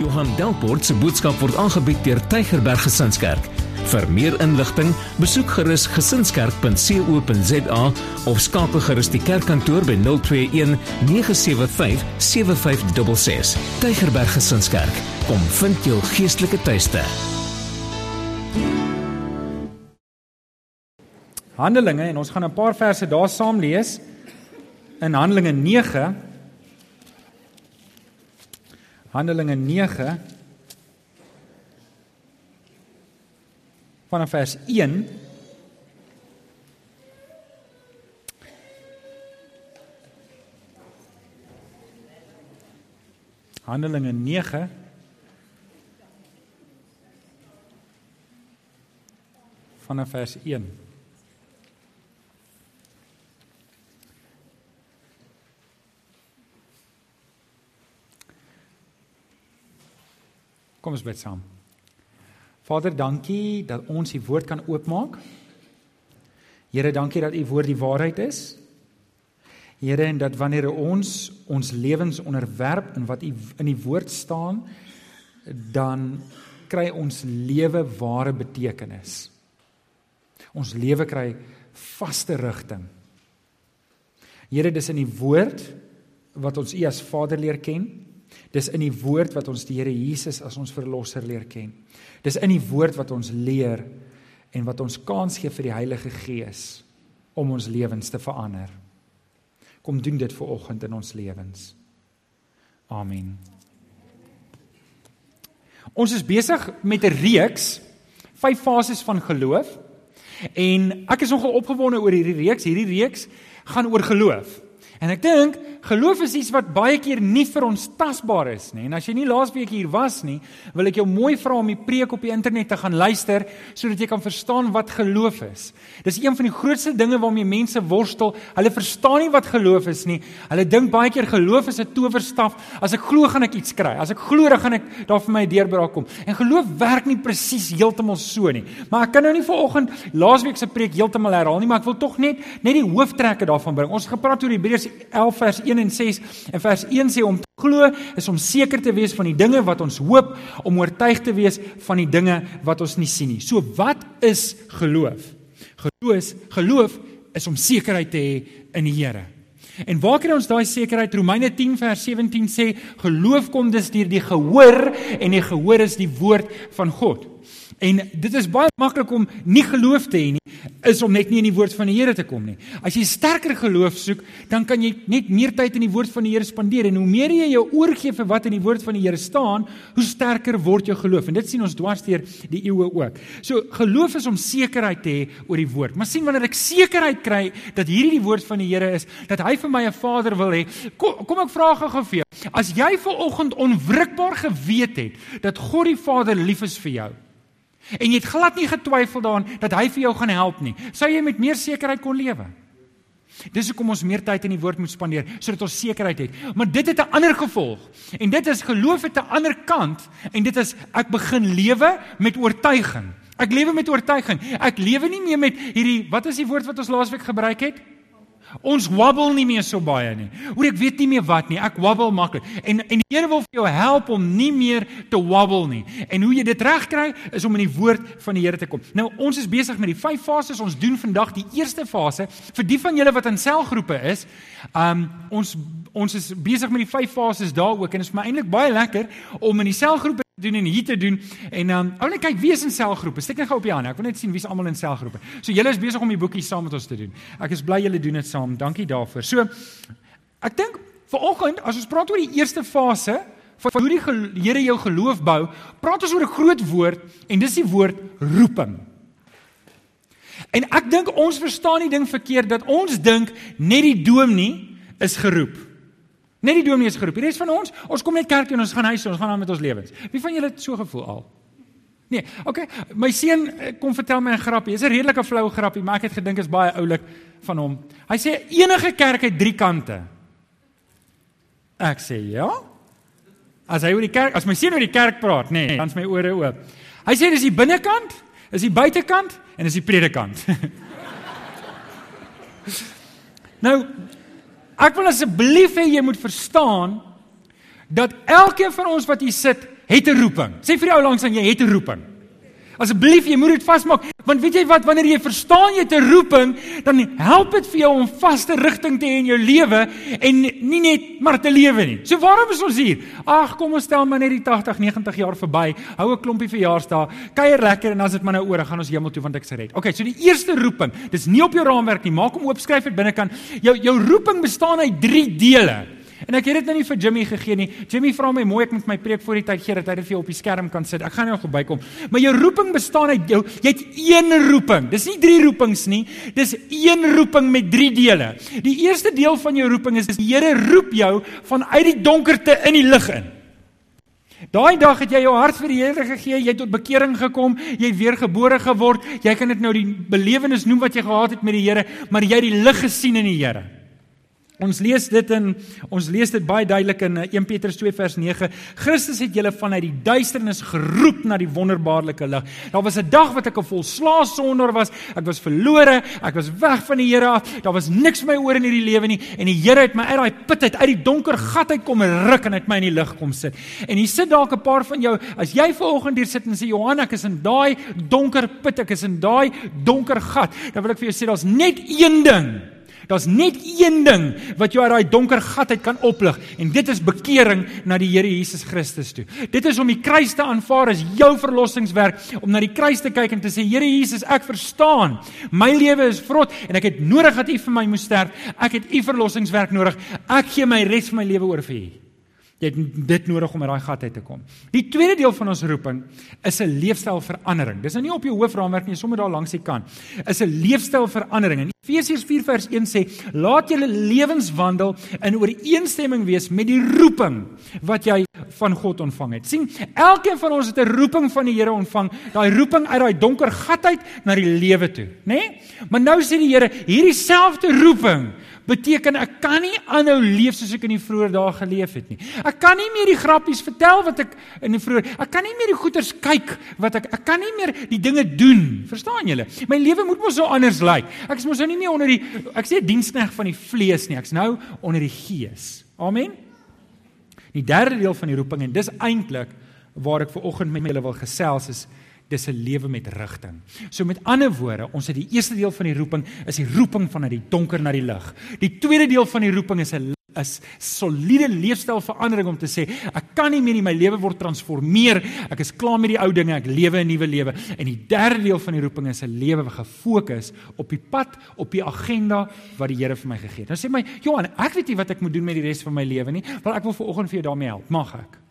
Johan Delport se boodskap word aangebied deur Tygerberg Gesinskerk. Vir meer inligting, besoek gerus gesinskerk.co.za of skakel gerus die kerkkantoor by 021 975 7566. Tygerberg Gesinskerk, kom vind jou geestelike tuiste. Handelinge en ons gaan 'n paar verse daar saam lees in Handelinge 9 Handelinge 9 vanaf vers 1 Handelinge 9 vanaf vers 1 Kom ons bid saam. Vader, dankie dat ons u woord kan oopmaak. Here, dankie dat u woord die waarheid is. Here, en dat wanneer ons ons lewens onderwerp in wat u in die woord staan, dan kry ons lewe ware betekenis. Ons lewe kry vaste rigting. Here, dis in die woord wat ons u as Vader leer ken. Dis in die woord wat ons die Here Jesus as ons verlosser leer ken. Dis in die woord wat ons leer en wat ons kans gee vir die Heilige Gees om ons lewens te verander. Kom doen dit vir oggend in ons lewens. Amen. Ons is besig met 'n reeks vyf fases van geloof en ek is nogal opgewonde oor hierdie reeks. Hierdie reeks gaan oor geloof. En ek dink geloof is iets wat baie keer nie vir ons tasbaar is nie. En as jy nie laasweek hier was nie, wil ek jou mooi vra om die preek op die internet te gaan luister sodat jy kan verstaan wat geloof is. Dis een van die grootste dinge waarmee mense worstel. Hulle verstaan nie wat geloof is nie. Hulle dink baie keer geloof is 'n towerstaf. As ek glo, gaan ek iets kry. As ek glo, dan gaan ek daar vir my deurbraak kom. En geloof werk nie presies heeltemal so nie. Maar ek kan nou nie vanoggend laasweek se preek heeltemal herhaal nie, maar ek wil tog net net die hooftrekke daarvan bring. Ons het gepraat oor Hebreërs 11 vers 1 en 6 en vers 1 sê om te glo is om seker te wees van die dinge wat ons hoop, om oortuig te wees van die dinge wat ons nie sien nie. So wat is geloof? Geloof, geloof is om sekerheid te hê in die Here. En waar kry ons daai sekerheid? Romeine 10 vers 17 sê geloof kom dus deur die gehoor en die gehoor is die woord van God. En dit is baie maklik om nie geloof te hê nie, is om net nie in die woord van die Here te kom nie. As jy sterker geloof soek, dan kan jy net meer tyd in die woord van die Here spandeer en hoe meer jy jou oor gee vir wat in die woord van die Here staan, hoe sterker word jou geloof. En dit sien ons dwarsteer die eeue ook. So geloof is om sekerheid te hê oor die woord. Maar sien wanneer ek sekerheid kry dat hierdie die woord van die Here is, dat hy vir my 'n Vader wil hê, kom, kom ek vra gou vir jou. As jy ver oggend onwrikbaar geweet het dat God die Vader lief is vir jou, en jy het glad nie getwyfel daaraan dat hy vir jou gaan help nie, sou jy met meer sekerheid kon lewe. Dis hoekom ons meer tyd in die woord moet spandeer sodat ons sekerheid het. Maar dit het 'n ander gevolg. En dit is geloof het 'n ander kant en dit is ek begin lewe met oortuiging. Ek lewe met oortuiging. Ek lewe nie meer met hierdie wat is die woord wat ons laasweek gebruik het? Ons wabbel nie meer so baie nie. Oor ek weet nie meer wat nie. Ek wabbel maklik. En en die Here wil vir jou help om nie meer te wabbel nie. En hoe jy dit regkry is om in die woord van die Here te kom. Nou ons is besig met die vyf fases. Ons doen vandag die eerste fase vir die van julle wat in selgroepe is. Um ons ons is besig met die vyf fases daar ook en dit is vir my eintlik baie lekker om in die selgroepe doen en hier te doen en dan um, net kyk wie is in selgroepe. Steek net gou op die hande. Ek wil net sien wie's almal in selgroepe. So julle is besig om die boekie saam met ons te doen. Ek is bly julle doen dit saam. Dankie daarvoor. So ek dink vanoggend as ons praat oor die eerste fase van hoe die Here jou geloof bou, praat ons oor 'n groot woord en dis die woord roeping. En ek dink ons verstaan die ding verkeerd dat ons dink net die dominee is geroep. Net die dominee is geroep. Die res van ons, ons kom net kerk toe en ons gaan huis toe, ons gaan aan met ons lewens. Wie van julle het so gevoel al? Nee, okay. My seun eh, kom vertel my 'n grappie. Dis 'n redelike flou grappie, maar ek het gedink is baie oulik van hom. Hy sê enige kerk het drie kante. Ek sê ja. As hy oor die kerk, as my seun oor die kerk praat, nê, nee, dan's my ore oop. Hy sê dis die binnekant, is die buitekant en is die predikant. nou, Ek wil asseblief hê jy moet verstaan dat elkeen van ons wat hier sit, het 'n roeping. Sê vir die ou langs aan jy het 'n roeping. Asseblief, jy moet dit vasmaak, want weet jy wat, wanneer jy verstaan jy het 'n roeping, dan help dit vir jou om vaste rigting te hê in jou lewe en nie net maar te lewe nie. So waarom is ons hier? Ag, kom ons stel maar net die 80, 90 jaar verby. Hou 'n klompie verjaarsdae, kuier lekker en as dit maar nou oor, gaan ons hemel toe want ek se red. Okay, so die eerste roeping, dis nie op jou raamwerk nie. Maak hom oop, skryf dit binnekant. Jou jou roeping bestaan uit 3 dele. En ek het dit nou nie vir Jimmy gegee nie. Jimmy vra my mooi ek moet my preek voor die tyd gee dat hy dit vir jou op die skerm kan sit. Ek gaan nou verbykom. Maar jou roeping bestaan uit jou jy het een roeping. Dis nie drie roepings nie. Dis een roeping met drie dele. Die eerste deel van jou roeping is die Here roep jou vanuit die donkerte in die lig in. Daai dag het jy jou hart vir die Here gegee, jy het tot bekering gekom, jy het weer gebore geword. Jy kan dit nou die belewenis noem wat jy gehad het met die Here, maar jy het die lig gesien in die Here. Ons lees dit in ons lees dit baie duidelik in 1 eh, Petrus 2 vers 9. Christus het julle vanuit die duisternis geroep na die wonderbaarlike lig. Daar was 'n dag wat ek 'n volslaa sondaar was. Ek was verlore, ek was weg van die Here af. Daar was niks vir my oor in hierdie lewe nie en die Here het my uit daai put uit, uit die donker gat uit kom ruk en het my in die lig kom sit. En hier sit dalk 'n paar van jou, as jy vanoggend hier sit en sê Johan, ek is in daai donker put, ek is in daai donker gat, dan wil ek vir jou sê daar's net een ding Daar's net een ding wat jou uit daai donker gat uit kan oplig en dit is bekering na die Here Jesus Christus toe. Dit is om die kruis te aanvaar as jou verlossingswerk, om na die kruis te kyk en te sê Here Jesus, ek verstaan. My lewe is vrot en ek het nodig dat U vir my moet sterf. Ek het U verlossingswerk nodig. Ek gee my res van my lewe oor vir U. Jy het dit nodig om uit daai gat uit te kom. Die tweede deel van ons roeping is 'n leefstylverandering. Dis nou nie op jou hoofraamwerk nie, sommer daar langs die kant. Is 'n leefstylverandering. In Efesiërs 4 vers 1 sê: "Laat julle lewenswandel in ooreenstemming wees met die roeping wat jy van God ontvang het." sien, elkeen van ons het 'n roeping van die Here ontvang, daai roeping uit daai donker gat uit na die lewe toe, né? Nee? Maar nou sê die Here, hierdie selfde roeping beteken ek kan nie aanhou leef soos ek in die vroeë dae geleef het nie. Ek kan nie meer die grappies vertel wat ek in die vroeë ek kan nie meer die goeters kyk wat ek ek kan nie meer die dinge doen. Verstaan julle? My lewe moet mos so anders lyk. Ek is mos nou nie meer onder die ek sê dienskneg van die vlees nie. Ek's nou onder die gees. Amen. Die derde deel van die roeping en dis eintlik waar ek ver oggend met julle wil gesels is dis 'n lewe met rigting. So met ander woorde, ons het die eerste deel van die roeping is die roeping vanuit die donker na die lig. Die tweede deel van die roeping is 'n is soliede leefstylverandering om te sê ek kan nie meer in my lewe word transformeer. Ek is klaar met die ou dinge, ek lewe 'n nuwe lewe. En die derde deel van die roeping is 'n lewe gefokus op die pad, op die agenda wat die Here vir my gegee het. Nou sê my, Johan, ek weet nie wat ek moet doen met die res van my lewe nie, want ek wil ver oggend vir jou daarmee help. Mag ek?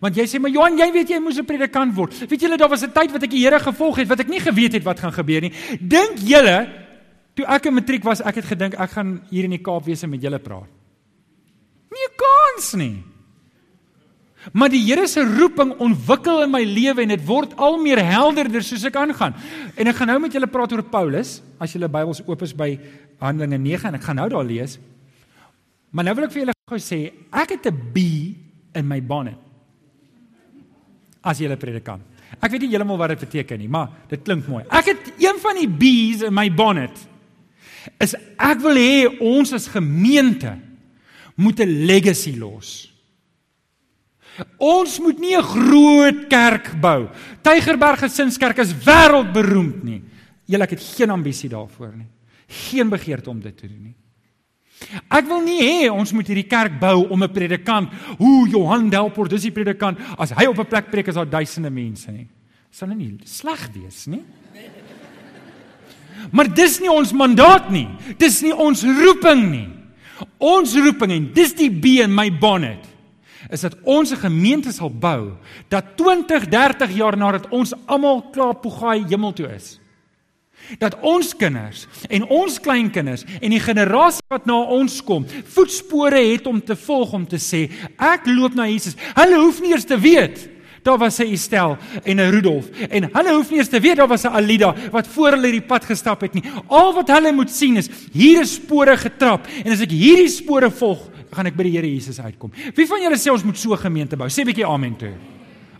Want jy sê maar Johan, jy weet jy moes 'n predikant word. Weet julle daar was 'n tyd wat ek die Here gevolg het wat ek nie geweet het wat gaan gebeur nie. Dink julle toe ek in matriek was, ek het gedink ek gaan hier in die Kaap wees en met julle praat. Nie kans nie. Maar die Here se roeping ontwikkel in my lewe en dit word al meer helderder soos ek aangaan. En ek gaan nou met julle praat oor Paulus, as julle Bybels oop is by Handelinge 9 en ek gaan nou daar lees. Maar nou wil ek vir julle gou sê, ek het 'n B in my bonnet as jy 'n predikant. Ek weet nie heeltemal wat dit beteken nie, maar dit klink mooi. Ek het een van die B's in my bonnet is ek wil hê ons as gemeente moet 'n legacy los. Ons moet nie 'n groot kerk bou. Tygerberg Gesinskerk is wêreldberoemd nie. Julle ek het geen ambisie daarvoor nie. Geen begeerte om dit te doen nie. Ek wil nie hê ons moet hierdie kerk bou om 'n predikant, hoe Johan Delport, dis die predikant, as hy op 'n plek preek is daar duisende mense nie. Sal nie sleg wees nie. Maar dis nie ons mandaat nie. Dis nie ons roeping nie. Ons roeping en dis die B in my bonnet is dat ons 'n gemeente sal bou dat 20, 30 jaar nadat ons almal klaar poegaai hemel toe is dat ons kinders en ons kleinkinders en die generasie wat na ons kom, voetspore het om te volg om te sê, ek loop na Jesus. Hulle hoef nie eers te weet daar was 'n Estel en 'n Rudolf en hulle hoef nie eers te weet daar was 'n Alida wat voor hulle die pad gestap het nie. Al wat hulle moet sien is hier is spore getrap en as ek hierdie spore volg, gaan ek by die Here Jesus uitkom. Wie van julle sê ons moet so 'n gemeente bou? Sê bietjie amen toe.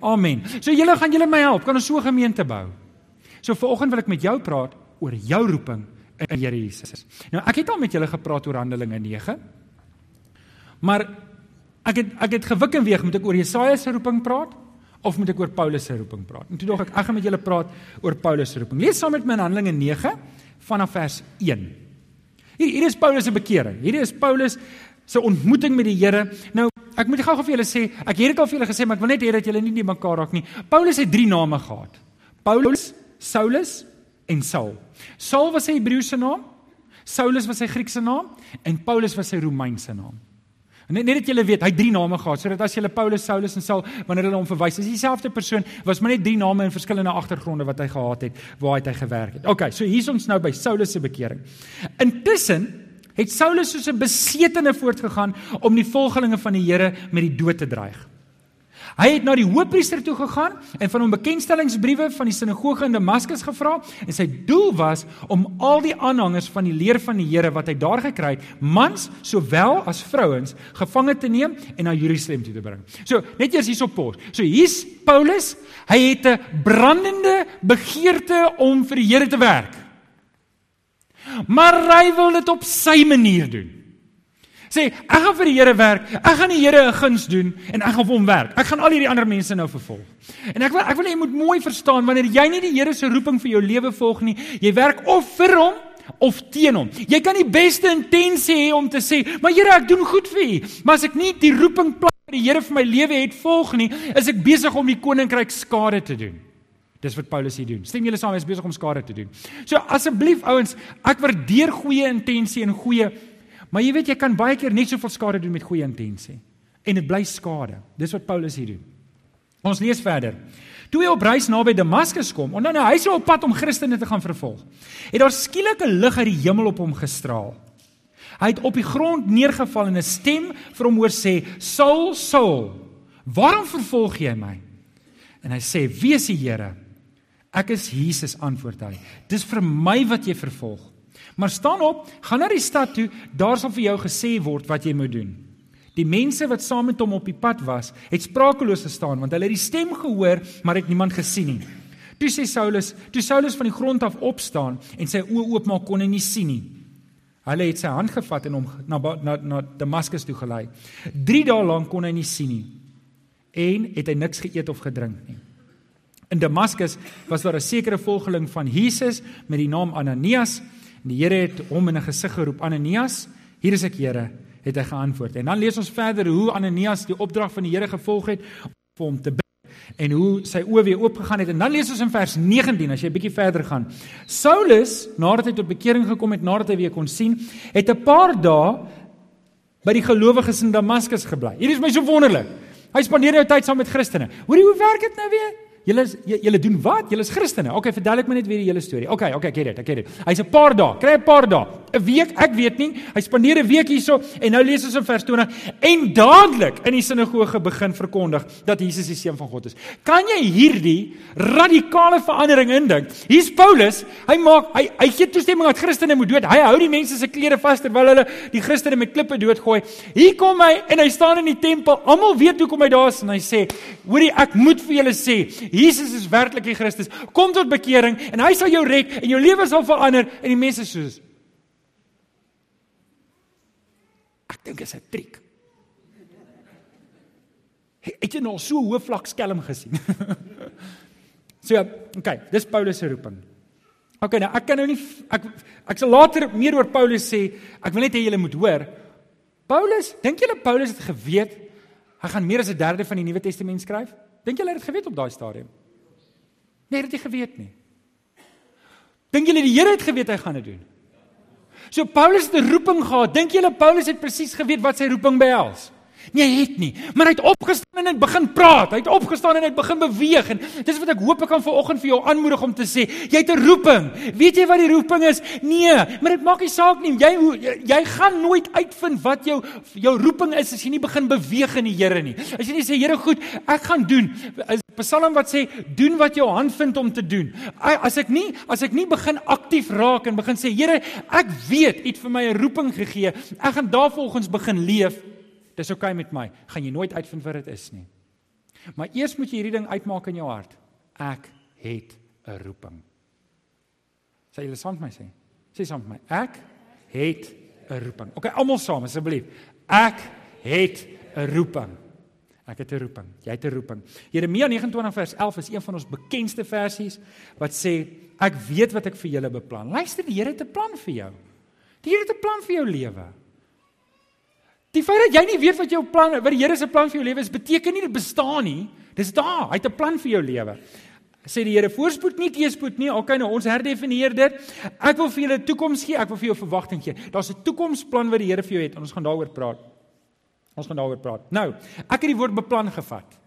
Amen. So julle gaan julle my help, kan ons so 'n gemeente bou? So vanoggend wil ek met jou praat oor jou roeping in die Here Jesus. Nou ek het al met julle gepraat oor Handelinge 9. Maar Ek het ek het gewik en weeg moet ek oor Jesaja se roeping praat of moet ek oor Paulus se roeping praat? En toe dog ek ek gaan met julle praat oor Paulus se roeping. Lees saam met my in Handelinge 9 vanaf vers 1. Hier hier is Paulus se bekering. Hierdie is Paulus se ontmoeting met die Here. Nou, ek moet gou-gou vir julle sê, ek het dit al vir julle gesê, maar ek wil net hê dat julle nie die mekaar raak nie. Paulus het drie name gehad. Paulus, Saulus en Saul. Saul was sy Hebreëse naam, Saulus was sy Griekse naam en Paulus was sy Romeinse naam. Net net dat julle weet, hy het drie name gehad, sodat as jy Paulus, Saulus en Saul wanneer hulle hom verwys, is dieselfde persoon, was maar net drie name in verskillende agtergronde wat hy gehad het, waar hy gewerk het. Okay, so hier's ons nou by Saulus se bekering. Intussen het Saulus soos 'n besetene voortgegaan om die volgelinge van die Here met die dood te dreig. Hy het na die hoofpriester toe gegaan en van hom bekendstellingsbriewe van die sinagoge in Damaskus gevra en sy doel was om al die aanhangers van die leer van die Here wat hy daar gekry het, mans sowel as vrouens, gevange te neem en na Jerusalem toe te bring. So, net eers hierop pos. So hier's Paulus, hy het 'n brandende begeerte om vir die Here te werk. Maar hy wil dit op sy manier doen. Sê, ek gaan vir die Here werk. Ek gaan die Here 'n guns doen en ek gaan vir hom werk. Ek gaan al hierdie ander mense nou vervolg. En ek wil ek wil jy moet mooi verstaan wanneer jy nie die Here se roeping vir jou lewe volg nie, jy werk of vir hom of teen hom. Jy kan die beste intensie hê om te sê, "Maar Here, ek doen goed vir U." Maar as ek nie die roeping plan wat die Here vir my lewe het volg nie, is ek besig om die koninkryk skade te doen. Dis wat Paulus hier doen. Stem julle saam, hy is besig om skade te doen. So asseblief ouens, ek waardeer goeie intensie en goeie maar jy weet jy kan baie keer net soveel skade doen met goeie intensie en dit bly skade. Dis wat Paulus hier doen. Ons lees verder. Toe hy op reis naby Damaskus kom, en dan hy sou op pad om Christene te gaan vervolg. Het daar skielik 'n lig uit die hemel op hom gestraal. Hy het op die grond neergeval en 'n stem vir hom hoor sê: "Saul, Saul, waarom vervolg jy my?" En hy sê: "Wie is die Here?" Ek is Jesus antwoord hy. Dis vir my wat jy vervolg. Maar staan op, gaan na die stad toe, daar sal vir jou gesê word wat jy moet doen. Die mense wat saam met hom op die pad was, het sprakeloos gestaan want hulle het die stem gehoor, maar het niemand gesien nie. Toe sê Saulus, toe Saulus van die grond af opstaan en sy oë oopmaak kon hy nie sien nie. Hulle het sy hand gevat en hom na na, na Damaskus toe gelei. 3 dae lank kon hy nie sien nie en het hy niks geëet of gedrink nie. In Damaskus was daar 'n sekere volgeling van Jesus met die naam Ananias. En die Here het hom in 'n gesig geroep: "Ananias, hier is ek, Here," het hy geantwoord. En dan lees ons verder hoe Ananias die opdrag van die Here gevolg het om hom te bid en hoe sy oë weer oopgegaan het. En dan lees ons in vers 19 as jy 'n bietjie verder gaan. Saulus, nadat hy tot bekering gekom het, nadat hy weer kon sien, het 'n paar dae by die gelowiges in Damaskus gebly. Hier is my so wonderlik. Hy spandeer nou tyd saam met Christene. Hoorie, hoe werk dit nou weer? Julle julle doen wat? Julle is Christene. Okay, verduidelik my net weer die hele storie. Okay, okay, ek het dit, ek het dit. Hy's 'n paar dae, kry 'n paar dae. 'n Week, ek weet nie. Hy spandeer 'n week hierso en nou lees ons in vers 20 en dadelik in die sinagoge begin verkondig dat Jesus die seun van God is. Kan jy hierdie radikale verandering indink? Hier's Paulus, hy maak hy hy gee toestemming dat Christene moet dood. Hy hou die mense se klere vas terwyl hulle die Christene met klippe doodgooi. Hier kom hy en hy staan in die tempel. Almal weet hoekom hy daar is en hy sê: "Hoorie, ek moet vir julle sê, Jesus is werklik die Christus. Kom tot bekering en hy sal jou red en jou lewe sal verander en die mense soos Ek dink dit is 'n triek. Het jy nou so hoë vlak skelm gesien? so, okay, dis Paulus se roeping. Okay, nou ek kan nou nie ek ek sal later meer oor Paulus sê. Ek wil net hê julle moet hoor. Paulus, dink julle Paulus het geweet hy gaan meer as 'n derde van die Nuwe Testament skryf? Dink julle hy het geweet op daai stadium? Nee, het hy geweet nie. Dink julle die Here het geweet hy gaan dit doen? So Paulus het 'n roeping gehad. Dink julle Paulus het presies geweet wat sy roeping behels? Nee, hy het nie. Maar hy het opgestaan en hy het begin praat. Hy het opgestaan en hy het begin beweeg en dis wat ek hoop ek kan vanoggend vir jou aanmoedig om te sê. Jy het 'n roeping. Weet jy wat die roeping is? Nee, maar dit maak nie saak nie. Jy, jy gaan nooit uitvind wat jou jou roeping is as jy nie begin beweeg in die Here nie. As jy nie sê Here, goed, ek gaan doen. Is Psalm wat sê doen wat jou hand vind om te doen. As ek nie as ek nie begin aktief raak en begin sê Here, ek weet U het vir my 'n roeping gegee. Ek gaan daarvolgens begin leef. Dis oukei okay met my. Gaan jy nooit uitvind wat dit is nie. Maar eers moet jy hierdie ding uitmaak in jou hart. Ek het 'n roeping. Sê julle saam met my sê. Sê saam met my. Ek het 'n roeping. Okay, almal saam asseblief. Ek het 'n roeping. Ek het 'n roeping. Jy het 'n roeping. Jeremia 29 vers 11 is een van ons bekendste versies wat sê ek weet wat ek vir julle beplan. Luister, die Here het 'n plan vir jou. Die Here het 'n plan vir jou lewe. Die feit dat jy nie weet wat jou plan, wat die Here se plan vir jou lewe is, beteken nie dit bestaan nie. Dis daar. Hy het 'n plan vir jou lewe. Sê die Here, voorspoed nie teëspoed nie. Okay, nou ons herdefinieer dit. Ek wil vir julle 'n toekoms gee. Ek wil vir jou verwagting gee. Daar's 'n toekomsplan wat die Here vir jou het en ons gaan daaroor praat. Ons gaan daaroor praat. Nou, ek het die woord beplan gevat.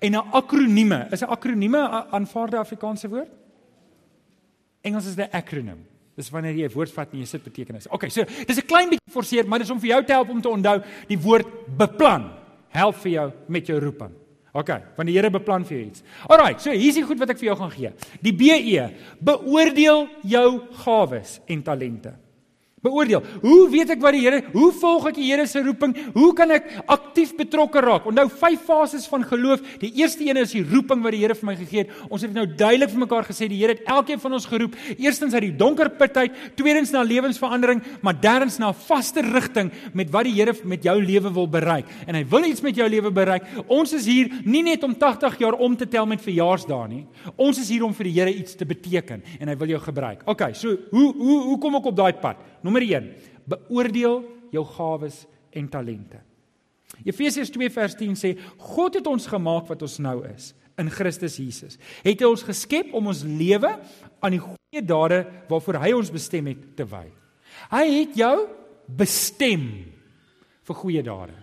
En 'n akronieme, is 'n akronieme 'n aanvaarde Afrikaanse woord? Engels is 'n acronym. Dis wanneer jy 'n woord vat en jy sit betekenis. Okay, so dis 'n klein bietjie forceer, maar dis om vir jou te help om te onthou die woord beplan. Help vir jou met jou roeping. Okay, want die Here beplan vir jou iets. Alraai, so hier's die goed wat ek vir jou gaan gee. Die BE, beoordeel jou gawes en talente. Beoordeel. Hoe weet ek wat die Here, hoe volg ek die Here se roeping? Hoe kan ek aktief betrokke raak? Onthou vyf fases van geloof. Die eerste een is die roeping wat die Here vir my gegee het. Ons het nou duidelik vir mekaar gesê die Here het elkeen van ons geroep. Eerstens uit die donker put uit, tweedens na lewensverandering, maar derdens na 'n vaste rigting met wat die Here met jou lewe wil bereik. En hy wil iets met jou lewe bereik. Ons is hier nie net om 80 jaar om te tel met verjaarsdae nie. Ons is hier om vir die Here iets te beteken en hy wil jou gebruik. OK, so hoe hoe hoe kom ek op daai pad? Nommer 1: Beoordeel jou gawes en talente. Efesiërs 2 vers 10 sê God het ons gemaak wat ons nou is in Christus Jesus. Het hy ons geskep om ons lewe aan die goeie dade waarvoor hy ons bestem het te wy. Hy het jou bestem vir goeie dade.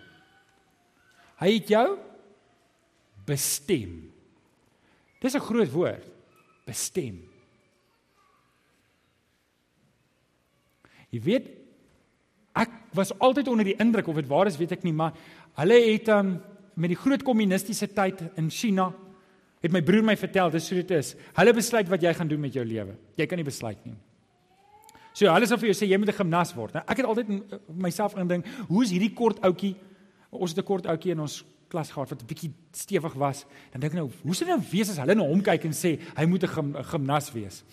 Hy het jou bestem. Dis 'n groot woord. Bestem. Jy weet ek was altyd onder die indruk of dit waar is weet ek nie, maar hulle het um, met die groot kommunistiese tyd in China het my broer my vertel dis hoe dit is. Hulle besluit wat jy gaan doen met jou lewe. Jy kan nie besluit nie. So hulle sal vir jou sê jy moet 'n gimnas word. Nou ek het altyd myself ingedink, hoe is hierdie kort ouetjie? Ons het 'n kort ouetjie in ons klas gehad wat 'n bietjie stewig was. Dan dink ek nou, hoe sou dit nou wees as hulle na hom kyk en sê hy moet 'n gim, gimnas wees?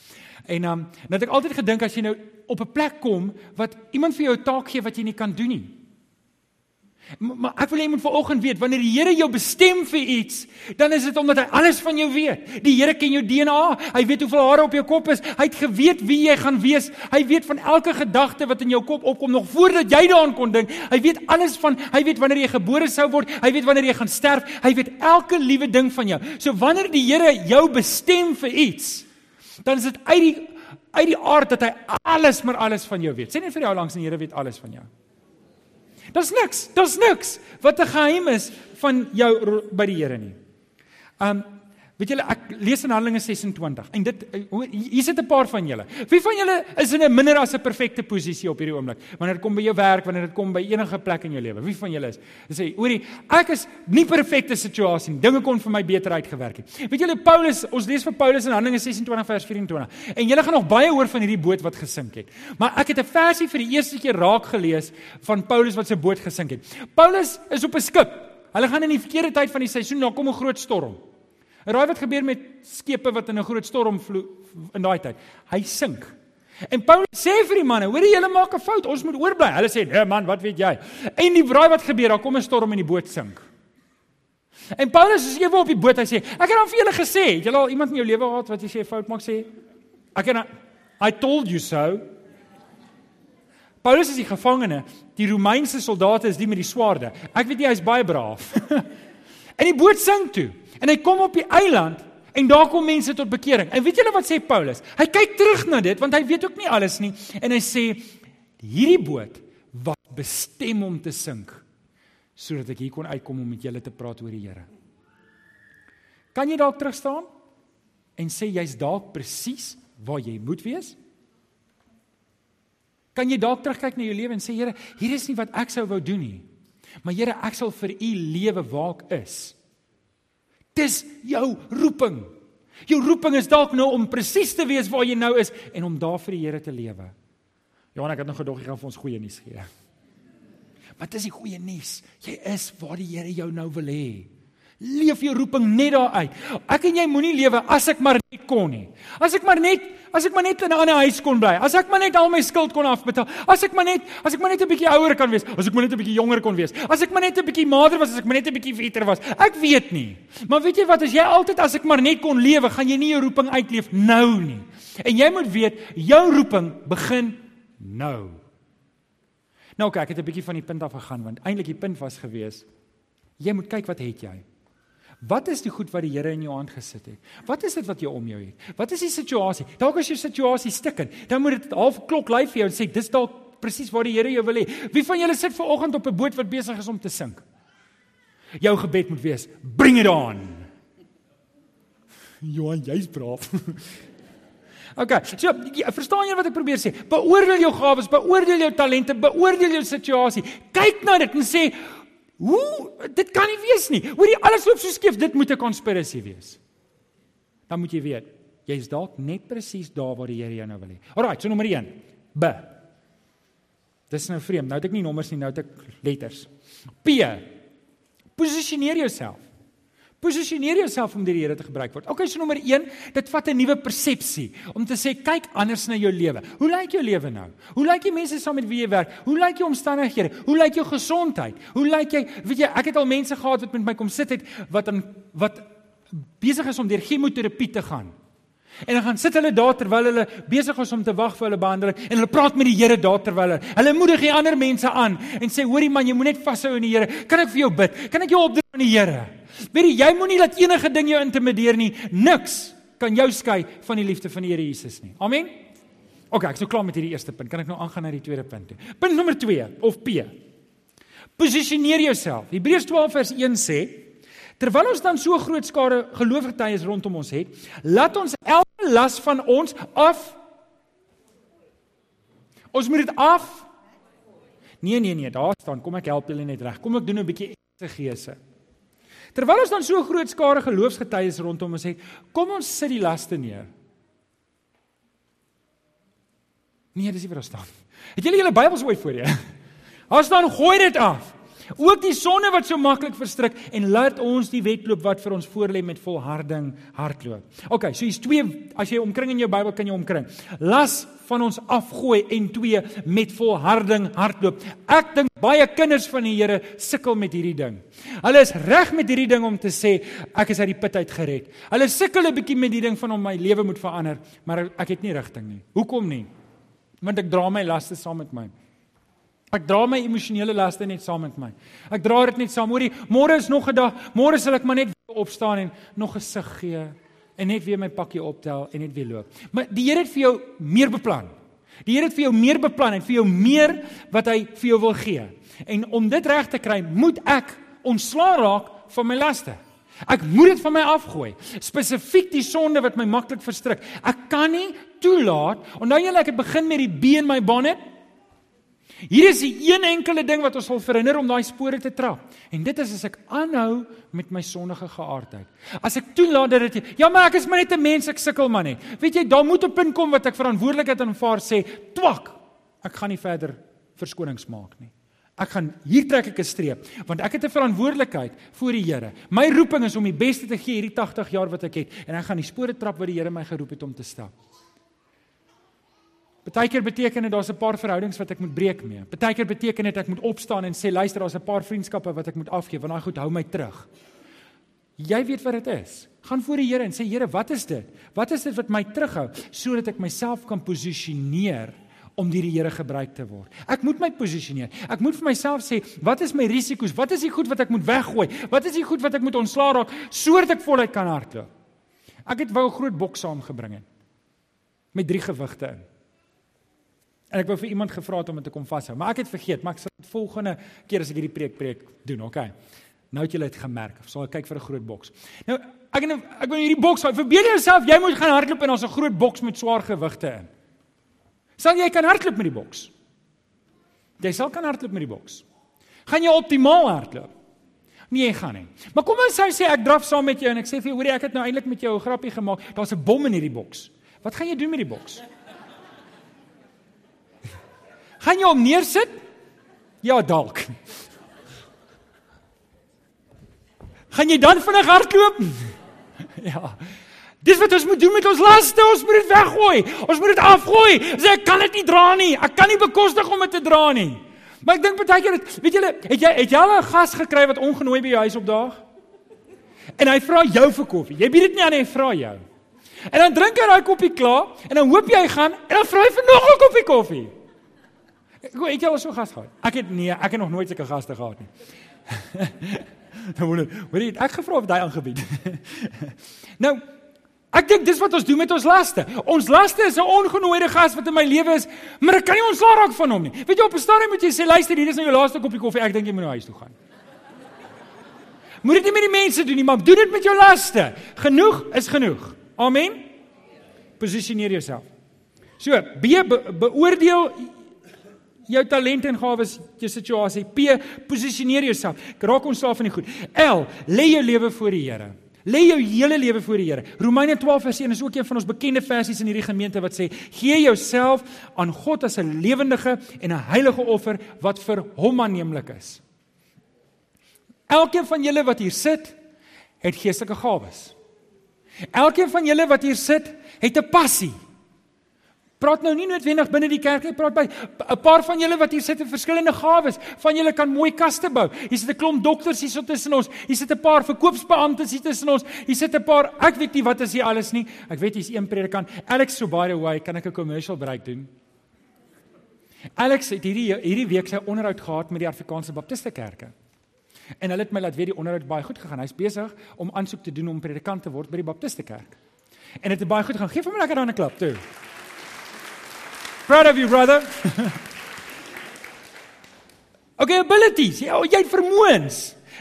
En um, nou het ek altyd gedink as jy nou op 'n plek kom wat iemand vir jou 'n taak gee wat jy nie kan doen nie. Maar ek wil hê jy moet vanoggend weet wanneer die Here jou bestem vir iets, dan is dit omdat hy alles van jou weet. Die Here ken jou DNA. Hy weet hoeveel hare op jou kop is. Hy het geweet wie jy gaan wees. Hy weet van elke gedagte wat in jou kop opkom nog voordat jy daaraan kon dink. Hy weet alles van hy weet wanneer jy gebore sou word. Hy weet wanneer jy gaan sterf. Hy weet elke liewe ding van jou. So wanneer die Here jou bestem vir iets, dan is dit uit die uit die aard dat hy alles maar alles van jou weet. Sê net vir jou langs die Here weet alles van jou. Daar's niks, daar's niks wat 'n geheim is van jou by die Here nie. Um Weet julle ek lees in Handelinge 26 en dit eh, hier sit 'n paar van julle. Wie van julle is in 'n minder as 'n perfekte posisie op hierdie oomblik? Wanneer dit kom by jou werk, wanneer dit kom by enige plek in jou lewe. Wie van julle is? Jy sê, "Oorie, ek is nie perfekte situasie nie. Dinge kon vir my beter uitgewerk het." Weet julle Paulus, ons lees vir Paulus in Handelinge 26 vers 24. En julle gaan nog baie hoor van hierdie boot wat gesink het. Maar ek het 'n versie vir die eerste keer raak gelees van Paulus wat se boot gesink het. Paulus is op 'n skip. Hulle gaan in die verkeerde tyd van die seisoen, daar kom 'n groot storm. Raai wat gebeur met skepe wat in 'n groot storm vloei in daai tyd? Hy sink. En Paulus sê vir die manne, hoor jy julle maak 'n fout, ons moet oorbly. Hulle sê, "Nee man, wat weet jy?" En die raai wat gebeur, daar kom 'n storm en die boot sink. En Paulus is ewe op die boot, hy sê, "Ek het al vir julle gesê, het julle al iemand in jou lewe gehad wat jy sê fout maak sê?" Ek het I told you so. Paulus is die gevangene, die Romeinse soldate is die met die swaarde. Ek weet jy hy's baie braaf. en die boot sink toe. En hy kom op die eiland en daar kom mense tot bekering. En weet julle wat sê Paulus? Hy kyk terug na dit want hy weet ook nie alles nie en hy sê hierdie boot wat bestem om te sink sodat ek hier kon uitkom om met julle te praat oor die Here. Kan jy dalk terug staan en sê jy's dalk presies waar jy moet wees? Kan jy dalk terugkyk na jou lewe en sê Here, hier is nie wat ek sou wou doen nie. Maar Here, ek sal vir u lewe waar ek is. Dis jou roeping. Jou roeping is dalk nou om presies te wees waar jy nou is en om daar vir die Here te lewe. Johan, ek het nog gedog jy gaan vir ons goeie nuus gee. Maar dis die goeie nuus. Jy is waar die Here jou nou wil hê. Leef jou roeping net daar uit. Ek en jy moenie lewe as ek maar net kon nie. As ek maar net as ek maar net in 'n ander huis kon bly. As ek maar net al my skuld kon afbetaal. As ek maar net as ek maar net 'n bietjie ouer kan wees. As ek maar net 'n bietjie jonger kon wees. As ek maar net 'n bietjie mader was, as ek maar net 'n bietjie fitter was. Ek weet nie. Maar weet jy wat, as jy altyd as ek maar net kon lewe, gaan jy nie jou roeping uitleef nou nie. En jy moet weet, jou roeping begin nou. Nou kyk, ek het 'n bietjie van die punt af gegaan want eintlik die punt was gewees jy moet kyk wat het jy? Wat is die goed wat die Here in jou hand gesit het? Wat is dit wat jy om jou het? Wat is die situasie? Dalk as jou situasie stikken, dan moet dit half klok lui vir jou en sê dis dalk presies waar die Here jou wil hê. Wie van julle sit ver oggend op 'n boot wat besig is om te sink? Jou gebed moet wees: Bring it on. Johan, jy's braaf. OK. So, jy, verstaan jy wat ek probeer sê? Beoordeel jou gawes, beoordeel jou talente, beoordeel jou situasie. Kyk na dit en sê, Hoe dit kan nie wees nie. Hoorie alles loop so skief, dit moet 'n konspirasie wees. Dan moet jy weet, jy's dalk net presies daar waar die Here jou nou wil hê. Alraai, so nommer 1. B. Dis nou vreemd. Nou het ek nie nommers nie, nou het ek letters. P. Posisioneer jouself. Posisioneer jouself om deur die Here te gebruik word. Okay, so nommer 1, dit vat 'n nuwe persepsie om te sê kyk anders na jou lewe. Hoe lyk jou lewe nou? Hoe lyk die mense saam met wie jy werk? Hoe lyk jou omstandighede? Hoe lyk jou gesondheid? Hoe lyk jy? Weet jy, ek het al mense gehad wat met my kom sit het wat aan wat besig is om deur chemoterapie te gaan. En dan gaan sit hulle daar terwyl hulle besig is om te wag vir hulle behandeling en hulle praat met die Here daar terwyl hulle. Hulle moedig die ander mense aan en sê hoorie man, jy moet net vashou in die Here. Kan ek vir jou bid? Kan ek jou opdra aan die Here? Weet jy, jy moenie laat enige ding jou intimideer nie. Niks kan jou skei van die liefde van die Here Jesus nie. Amen. OK, ek is nou klaar met hierdie eerste punt. Kan ek nou aangaan na die tweede punt toe? Punt nommer 2 of P. Posisioneer jouself. Hebreërs 12 vers 1 sê Terwyl ons dan so groot skare geloofgetuies rondom ons het, laat ons elke las van ons af Ons moet dit af Nee nee nee, daar staan, kom ek help julle net reg. Kom ek doen 'n bietjie eksegese. Terwyl ons dan so groot skare geloofsgetuies rondom ons het, kom ons sit die laste neer. Nee, dis nie wat daar staan. Het julle julle Bybels ooit voor julle? Daar staan gooi dit af. Ook die sonde wat so maklik verstrik en laat ons die wedloop wat vir ons voorlê met volharding hardloop. OK, so hier's twee as jy omkring in jou Bybel kan jy omkring. Las van ons afgooi en twee met volharding hardloop. Ek dink baie kinders van die Here sukkel met hierdie ding. Hulle is reg met hierdie ding om te sê ek is uit die put uit gered. Hulle sukkel 'n bietjie met die ding van om my lewe moet verander, maar ek het nie rigting nie. Hoekom nie? Want ek dra my laste saam met my. Ek dra my emosionele laste net saam met my. Ek dra dit net saam. Hoorie, môre is nog 'n dag. Môre sal ek maar net opstaan en nog 'n sug gee en net weer my pakkie optel en net weer loop. Maar die Here het vir jou meer beplan. Die Here het vir jou meer beplan en vir jou meer wat hy vir jou wil gee. En om dit reg te kry, moet ek ontslaa raak van my laste. Ek moet dit van my afgooi. Spesifiek die sonde wat my maklik verstrik. Ek kan nie toelaat. Onthou julle ek het begin met die B in my bonnet. Hier is die een enkele ding wat ons sal verhinder om daai spore te trap. En dit is as ek aanhou met my sondige geaardheid. As ek toelaat dat dit Ja, maar ek is maar net 'n mens, ek sukkel maar net. Weet jy, daar moet 'n punt kom wat ek verantwoordelikheid aanvaar sê, "Twak, ek gaan nie verder verskonings maak nie." Ek gaan hier trek ek 'n streep want ek het 'n verantwoordelikheid voor die Here. My roeping is om die beste te gee hierdie 80 jaar wat ek het en ek gaan die spore trap wat die Here my geroep het om te stap. Partykeer beteken dit daar's 'n paar verhoudings wat ek moet breek mee. Partykeer beteken dit ek moet opstaan en sê luister, daar's 'n paar vriendskappe wat ek moet afgee want daai goed hou my terug. Jy weet wat dit is. Gaan voor die Here en sê Here, wat is dit? Wat is dit wat my terughou sodat ek myself kan posisioneer om deur die Here gebruik te word? Ek moet my posisioneer. Ek moet vir myself sê, wat is my risiko's? Wat is die goed wat ek moet weggooi? Wat is die goed wat ek moet ontslaa raak sodat ek voluit kan hardloop? Ek het wou 'n groot boks saamgebring het met drie gewigte in. En ek wou vir iemand gevra het om dit te kom vashou, maar ek het vergeet, maar ek sal dit volgende keer as ek hierdie preek preek doen, okay. Nou het julle dit gemerk. Of sal ek kyk vir 'n groot boks. Nou, ek ek wil hierdie boks, verbeel jouself jy moet gaan hardloop en ons 'n groot boks met swaar gewigte in. Sal jy kan hardloop met die boks? Jy sal kan hardloop met die boks. Gaan jy optimaal hardloop? Nee, jy gaan nie. Maar kom ons sê ek draf saam met jou en ek sê vir jou, hoorie, ek het nou eintlik met jou 'n grappie gemaak. Daar's 'n bom in hierdie boks. Wat gaan jy doen met die boks? Gaan jy hom neersit? Ja, dalk. Gaan jy dan vinnig hardloop? ja. Dis wat ons moet doen met ons laste, ons moet dit weggooi. Ons moet dit afgooi. Sê ek kan dit nie dra nie. Ek kan nie bekostig om dit te dra nie. Maar ek dink baie keer dit, weet julle, het jy het jy al 'n gas gekry wat ongenooi by jou huis opdaag? En hy vra jou vir koffie. Jy bied dit nie aan hy vra jou. En dan drink hy daai koppie klaar en dan hoop jy hy gaan en dan vra hy vir nog 'n koppie koffie. Ek weet jy al so gas gehad. Ek het nee, ek het nog nooit sulke gaste gehad nie. Dan wonder, hoor jy, ek gevra of hy aangebied. nou, ek dink dis wat ons doen met ons laste. Ons laste is 'n ongenooide gas wat in my lewe is, maar ek kan nie ontslaa raak van hom nie. Weet jy op 'n stadium moet jy sê, luister, hier is nou jou laaste koppie koffie. Ek dink jy moet nou huis toe gaan. Moet dit nie met die mense doen nie, maar doen dit met jou laste. Genoeg is genoeg. Amen. Posisioneer jouself. So, B be, beoordeel jou talente en gawes, jou situasie. P posisioneer jouself. Raak ontslaaf van die goed. L lê jou lewe voor die Here. Lê jou hele lewe voor die Here. Romeine 12 vers 1 is ook een van ons bekende versies in hierdie gemeente wat sê: "Gee jouself aan God as 'n lewendige en 'n heilige offer wat vir hom aanneemlik is." Elkeen van julle wat hier sit, het geestelike gawes. Elkeen van julle wat hier sit, het 'n passie. Praat nou nie noodwendig binne die kerk nie, praat by 'n paar van julle wat hier sit en verskillende gawes. Van julle kan mooi kaste bou. Hier sit 'n klomp dokters hier so tussen ons. Hier sit 'n paar verkoopsbeamptes hier tussen ons. Hier sit 'n paar, ek weet nie wat is hier alles nie. Ek weet hier's een predikant. Alex so by the way, kan ek 'n commercial break doen? Alex het hierdie hierdie week sy onderhoud gehad met die Afrikaanse Baptiste Kerke. En hulle het my laat weet die onderhoud baie goed gegaan. Hy's besig om aansoek te doen om predikant te word by die Baptiste Kerk. En dit het baie goed gegaan. Geef hom lekker dan 'n klap toe. Proud of you, brother. okay, abilities. Jy jy het vermoëns.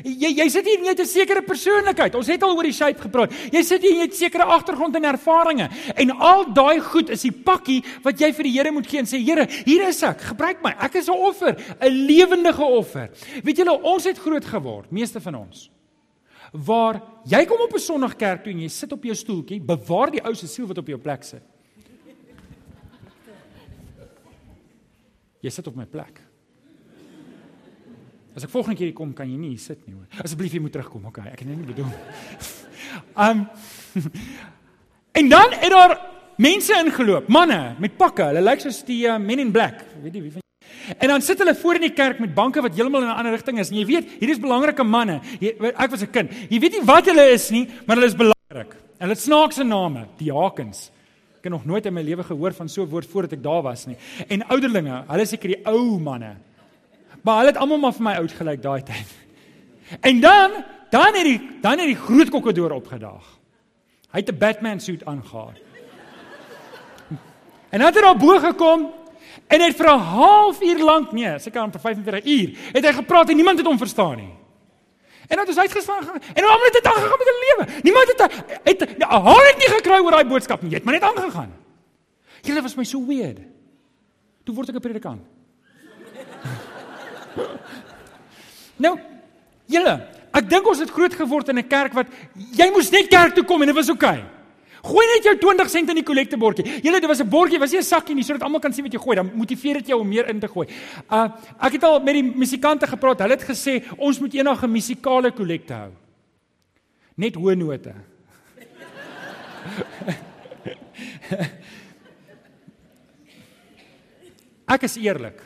Jy jy sit hier net 'n sekere persoonlikheid. Ons het al oor die shape gepraat. Jy sit hier net sekere agtergrond en ervarings en al daai goed is die pakkie wat jy vir die Here moet gee en sê Here, hier is ek. Gebruik my. Ek is 'n offer, 'n lewendige offer. Weet julle, ons het groot geword, meeste van ons. Waar jy kom op 'n Sondag kerk toe en jy sit op jou stoeltjie, bewaar die ou se siel wat op jou plek sit. Jy sit op my plek. As ek volgende keer kom, kan jy nie sit nie hoor. Asseblief jy moet terugkom. Okay, ek het net nie bedoel. Um En dan het daar mense ingeloop, manne met pakke. Hulle lyk soos die uh, men in black. Weet jy wie van En dan sit hulle voor in die kerk met banke wat heeltemal in 'n ander rigting is. En jy weet, hier is belangrike manne. Jy, ek was 'n kind. Jy weet nie wat hulle is nie, maar hulle is belangrik. En hulle het snaakse name, diakens. Ek het nog nooit in my lewe gehoor van so 'n woord voordat ek daar was nie. En ouderlinge, hulle is seker die ou manne. Maar hulle het almal maar vir my oud gelyk daai tyd. En dan, dan het die dan het die groot kokkedoor opgedaag. Hy het 'n Batman suit aangetree. En hy het daar bo gekom en het vir 'n halfuur lank, nee, seker amper 45 uur, het hy gepraat en niemand het hom verstaan nie. En dan het ons uitgestaan en almal het dit aangegaan met hulle lewe. Niemand het het, het haar het nie gekry oor daai boodskap nie. Jy het maar net aangegaan. Julle was my so weird. Toe word ek 'n predikant. nou, julle, ek dink ons het groot geword in 'n kerk wat jy moes net kerk toe kom en dit was oukei. Okay. Gooi net jou 20 sent in die kollektebordjie. Julle, dit was 'n bordjie, was nie 'n sakkie nie, sodat almal kan sien wat jy gooi. Dan motiveer dit jou om meer in te gooi. Uh ek het al met die musikante gepraat. Hulle het gesê ons moet eendag 'n musikale kollekte hou. Net hoë note. ek is eerlik.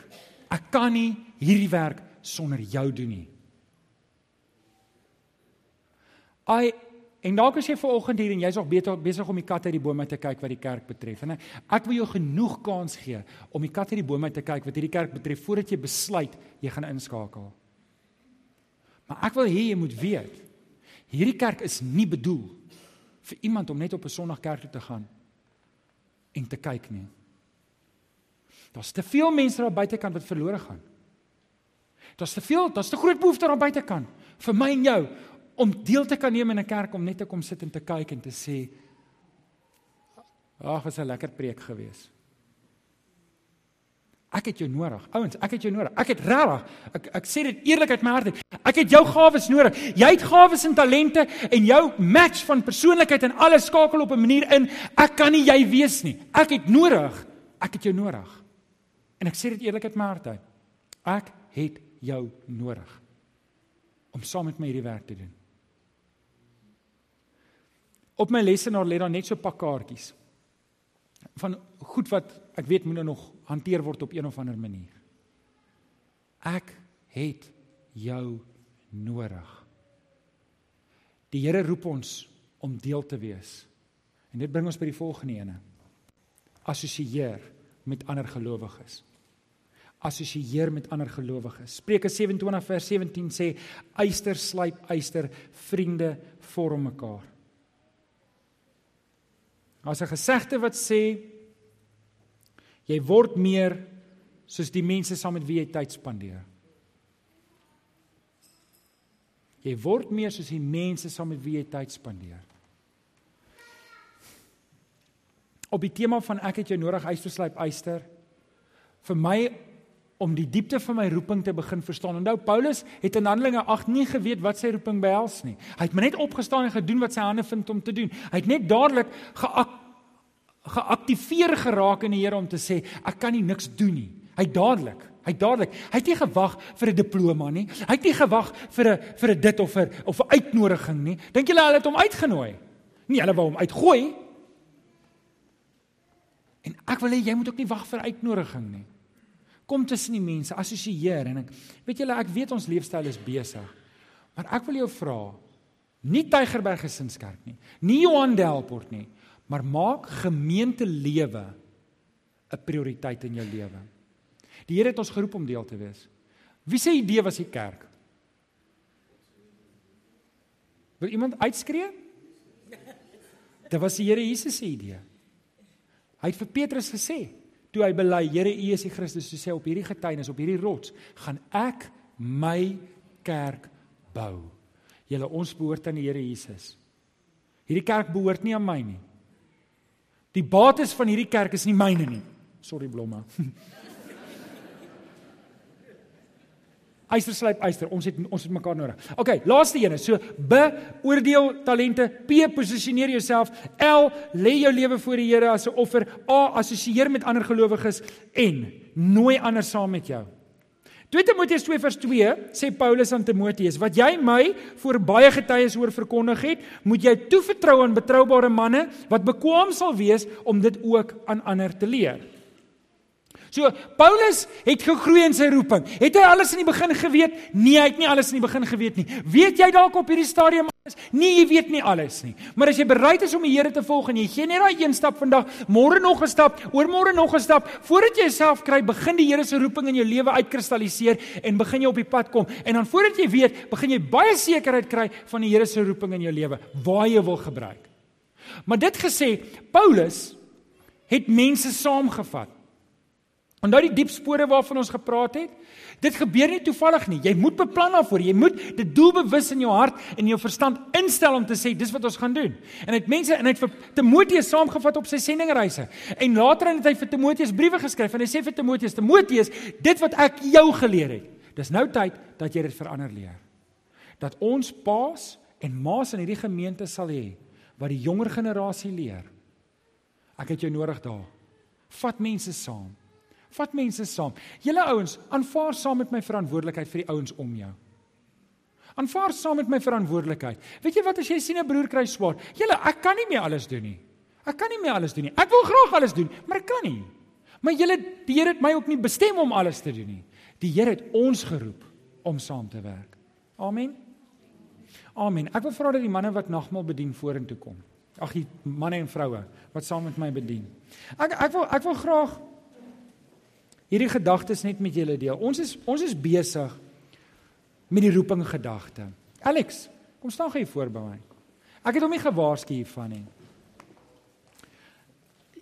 Ek kan nie hierdie werk sonder jou doen nie. I En dalk as jy ver oggend hier en jy's nog besig om die kat uit die boom uit te kyk wat die kerk betref. En ek wil jou genoeg kans gee om die kat uit die boom uit te kyk wat hierdie kerk betref voordat jy besluit jy gaan inskakel. Maar ek wil hê jy moet weet hierdie kerk is nie bedoel vir iemand om net op 'n Sondag kerk toe te gaan en te kyk nie. Daar's te veel mense daar buitekant wat verlore gaan. Daar's te veel, daar's te groot behoefte daar buitekant vir my en jou om deel te kan neem in 'n kerk om net te kom sit en te kyk en te sê ag, was 'n lekker preek gewees. Ek het jou nodig. Ouens, ek het jou nodig. Ek het regtig ek ek sê dit eerlik uit my hart. Ek het jou gawes nodig. Jy het gawes en talente en jou match van persoonlikheid en alles skakel op 'n manier in. Ek kan nie jy wees nie. Ek het nodig. Ek het jou nodig. En ek sê dit eerlik uit my hart uit. Ek het jou nodig om saam met my hierdie werk te doen. Op my lesenaar lê daar net so 'n pak kaartjies van goed wat ek weet moet nou nog hanteer word op een of ander manier. Ek het jou nodig. Die Here roep ons om deel te wees. En dit bring ons by die volgende ene. Assosieer met ander gelowiges. Assosieer met ander gelowiges. Spreuke 27 vers 17 sê eyster slyp eyster, vriende vorm mekaar. Daar's 'n gesegde wat sê jy word meer soos die mense saam met wie jy tyd spandeer. Jy word meer soos die mense saam met wie jy tyd spandeer. Op die tema van ek het jou nodig uitsluip uister vir my om die diepte van my roeping te begin verstaan. Onthou Paulus het in Handelinge 8 nie geweet wat sy roeping behels nie. Hy het maar net opgestaan en gedoen wat sy hande vind om te doen. Hy het net dadelik geak geaktiveer geraak in die Here om te sê ek kan nie niks doen nie. Hy dadelik, hy dadelik. Hy het nie gewag vir 'n diploma nie. Hy het nie gewag vir 'n vir 'n dit of vir of 'n uitnodiging nie. Dink julle hulle het hom uitgenooi? Nee, hulle wou hom uitgooi. En ek wil hê jy moet ook nie wag vir uitnodiging nie. Kom tussen die mense, assosieer en ek weet julle ek weet ons leefstyl is besig. Maar ek wil jou vra, nie Tygerberg Gesinskerk nie, nie Johan Delport nie, maar maak gemeentelewe 'n prioriteit in jou lewe. Die Here het ons geroep om deel te wees. Wie se idee was die kerk? Wil iemand uitskree? Dit was die Here Jesus se idee. Hy het vir Petrus gesê, toe hy bely, Here U is die Christus, so sê op hierdie getuienis, op hierdie rots, gaan ek my kerk bou. Julle ons behoort aan die Here Jesus. Hierdie kerk behoort nie aan my nie. Die bates van hierdie kerk is nie myne nie. Sorry blomme. Eister slyp eister. Ons het ons het mekaar nodig. OK, laaste een. So beoordeel talente, P posisioneer jouself, L lê jou lewe voor die Here as 'n offer, A assosieer met ander gelowiges en nooi ander saam met jou. 2 Timoteus 2 vers 2 sê Paulus aan Timoteus: "Wat jy my voor baie getuies oor verkondig het, moet jy toevertrou aan betroubare manne wat bekwaam sal wees om dit ook aan ander te leer." So Paulus het gegroei in sy roeping. Het hy alles in die begin geweet? Nee, hy het nie alles in die begin geweet nie. Weet jy dalk op hierdie stadium alles? Nee, jy weet nie alles nie. Maar as jy bereid is om die Here te volg en jy gee net daai een stap vandag, môre nog 'n stap, oormôre nog 'n stap, voordat jy jouself kry, begin die Here se roeping in jou lewe uitkristalliseer en begin jy op die pad kom. En dan voordat jy weet, begin jy baie sekerheid kry van die Here se roeping in jou lewe, waar jy wil gebruik. Maar dit gesê, Paulus het mense saamgevat. Onthou die diep spore waarvan ons gepraat het? Dit gebeur nie toevallig nie. Jy moet beplan daarvoor. Jy moet dit doelbewus in jou hart en jou verstand instel om te sê dis wat ons gaan doen. En dit mense en hy het vir Timoteus saamgevat op sy sendingreise. En later het hy vir Timoteus briewe geskryf en hy sê vir Timoteus: "Timoteus, dit wat ek jou geleer het, dis nou tyd dat jy dit verander leer. Dat ons paas en maas in hierdie gemeente sal hê wat die jonger generasie leer. Ek het jou nodig daar. Vat mense saam." Vat mense saam. Julle ouens, aanvaar saam met my verantwoordelikheid vir die ouens om jou. Aanvaar saam met my verantwoordelikheid. Weet jy wat as jy sien 'n broer kry swaar? Julle, ek kan nie meer alles doen nie. Ek kan nie meer alles doen nie. Ek wil graag alles doen, maar ek kan nie. Maar julle, die Here het my ook nie bestem om alles te doen nie. Die Here het ons geroep om saam te werk. Amen. Amen. Ek wil vra dat die manne wat nagmaal bedien vorentoe kom. Ag, die manne en vroue wat saam met my bedien. Ek ek wil ek wil graag hierdie gedagtes net met julle deel. Ons is ons is besig met die roeping gedagte. Alex, kom staan gou hier voor by my. Ek het hom nie gewaarsku hiervan nie.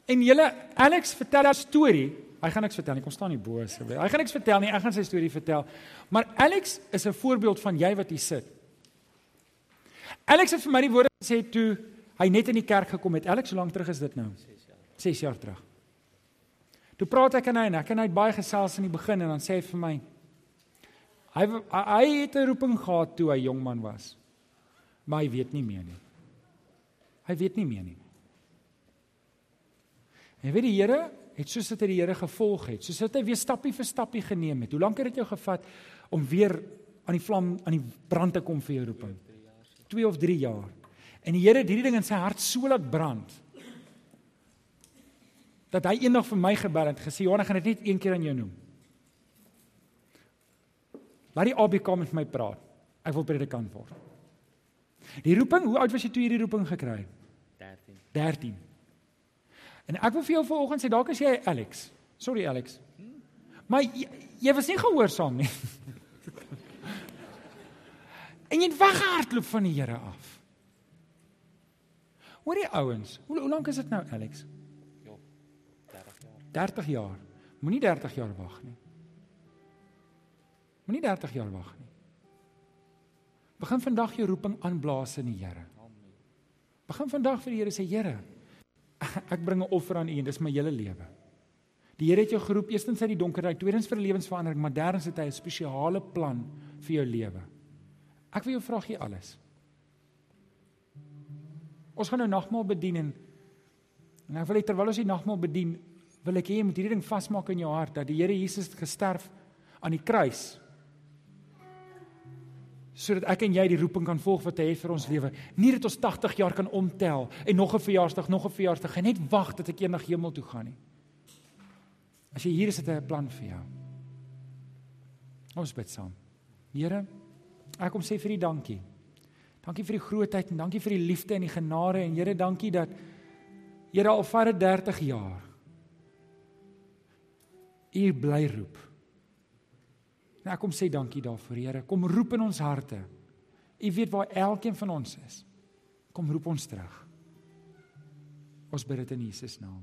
En julle Alex vertel 'n storie. Hy gaan niks vertel nie. Kom staan hier bo asseblief. Hy gaan niks vertel nie. Ek gaan sy storie vertel. Maar Alex is 'n voorbeeld van jy wat hier sit. Alex het vir my die woorde gesê toe hy net in die kerk gekom het. Alex, hoe lank terug is dit nou? 6 jaar. 6 jaar terug. Toe praat ek en hy en ek en hy het baie gesels in die begin en dan sê hy vir my hy hy het 'n roeping gehad toe hy jong man was. Maar hy weet nie meer nie. Hy weet nie meer nie. En weet die Here het soos dit die Here gevolg het, soos dit hy weer stappie vir stappie geneem het. Hoe lank het dit jou gevat om weer aan die vlam aan die brand te kom vir jou roeping? 2 of 3 jaar. En die Here het hierdie ding in sy hart so laat brand dat hy eendag vir my gebel het gesê Johan, ek gaan dit net een keer aan jou noem. Laat die ABK met my praat. Ek wil predikant word. Die roeping, hoe oud was jy toe jy die roeping gekry het? 13. 13. En ek wil vir jou vanoggend sê dalk is jy Alex. Sorry Alex. Maar jy, jy was nie gehoorsaam nie. en jy het weggehardloop van die Here af. Hoor die ouens, hoe, hoe lank is dit nou Alex? Ja. 30 jaar. 30 jaar. Moenie 30 jaar wag nie. Moenie 30 jaar wag nie. Begin vandag jou roeping aanblaas in die Here. Amen. Begin vandag vir die Here sê Here, ek bring 'n offer aan U en dis my hele lewe. Die Here het jou geroep eerstens uit die donkerheid, tweedens vir 'n lewensverandering, maar derdens het hy 'n spesiale plan vir jou lewe. Ek wil jou vra gee alles. Ons gaan nou nagmaal bedien en en ek wil hê terwyl ons die nagmaal bedien, wil ek hê jy moet hierdie ding vasmaak in jou hart dat die Here Jesus het gesterf aan die kruis sodat ek en jy die roeping kan volg wat hy het vir ons lewe. Nie dat ons 80 jaar kan omtel en nog 'n verjaarsdag, nog 'n verjaarsdag en net wag dat ek eendag hemel toe gaan nie. As jy hier is, het hy 'n plan vir jou. Ons bid saam. Here, ek kom sê vir U dankie. Dankie vir die grootheid en dankie vir die liefde en die genade en Here, dankie dat Here al vir 30 jaar U bly roep. En ek kom sê dankie daarvoor, Here. Kom roep in ons harte. U weet waar elkeen van ons is. Kom roep ons terug. Ons bid dit in Jesus naam.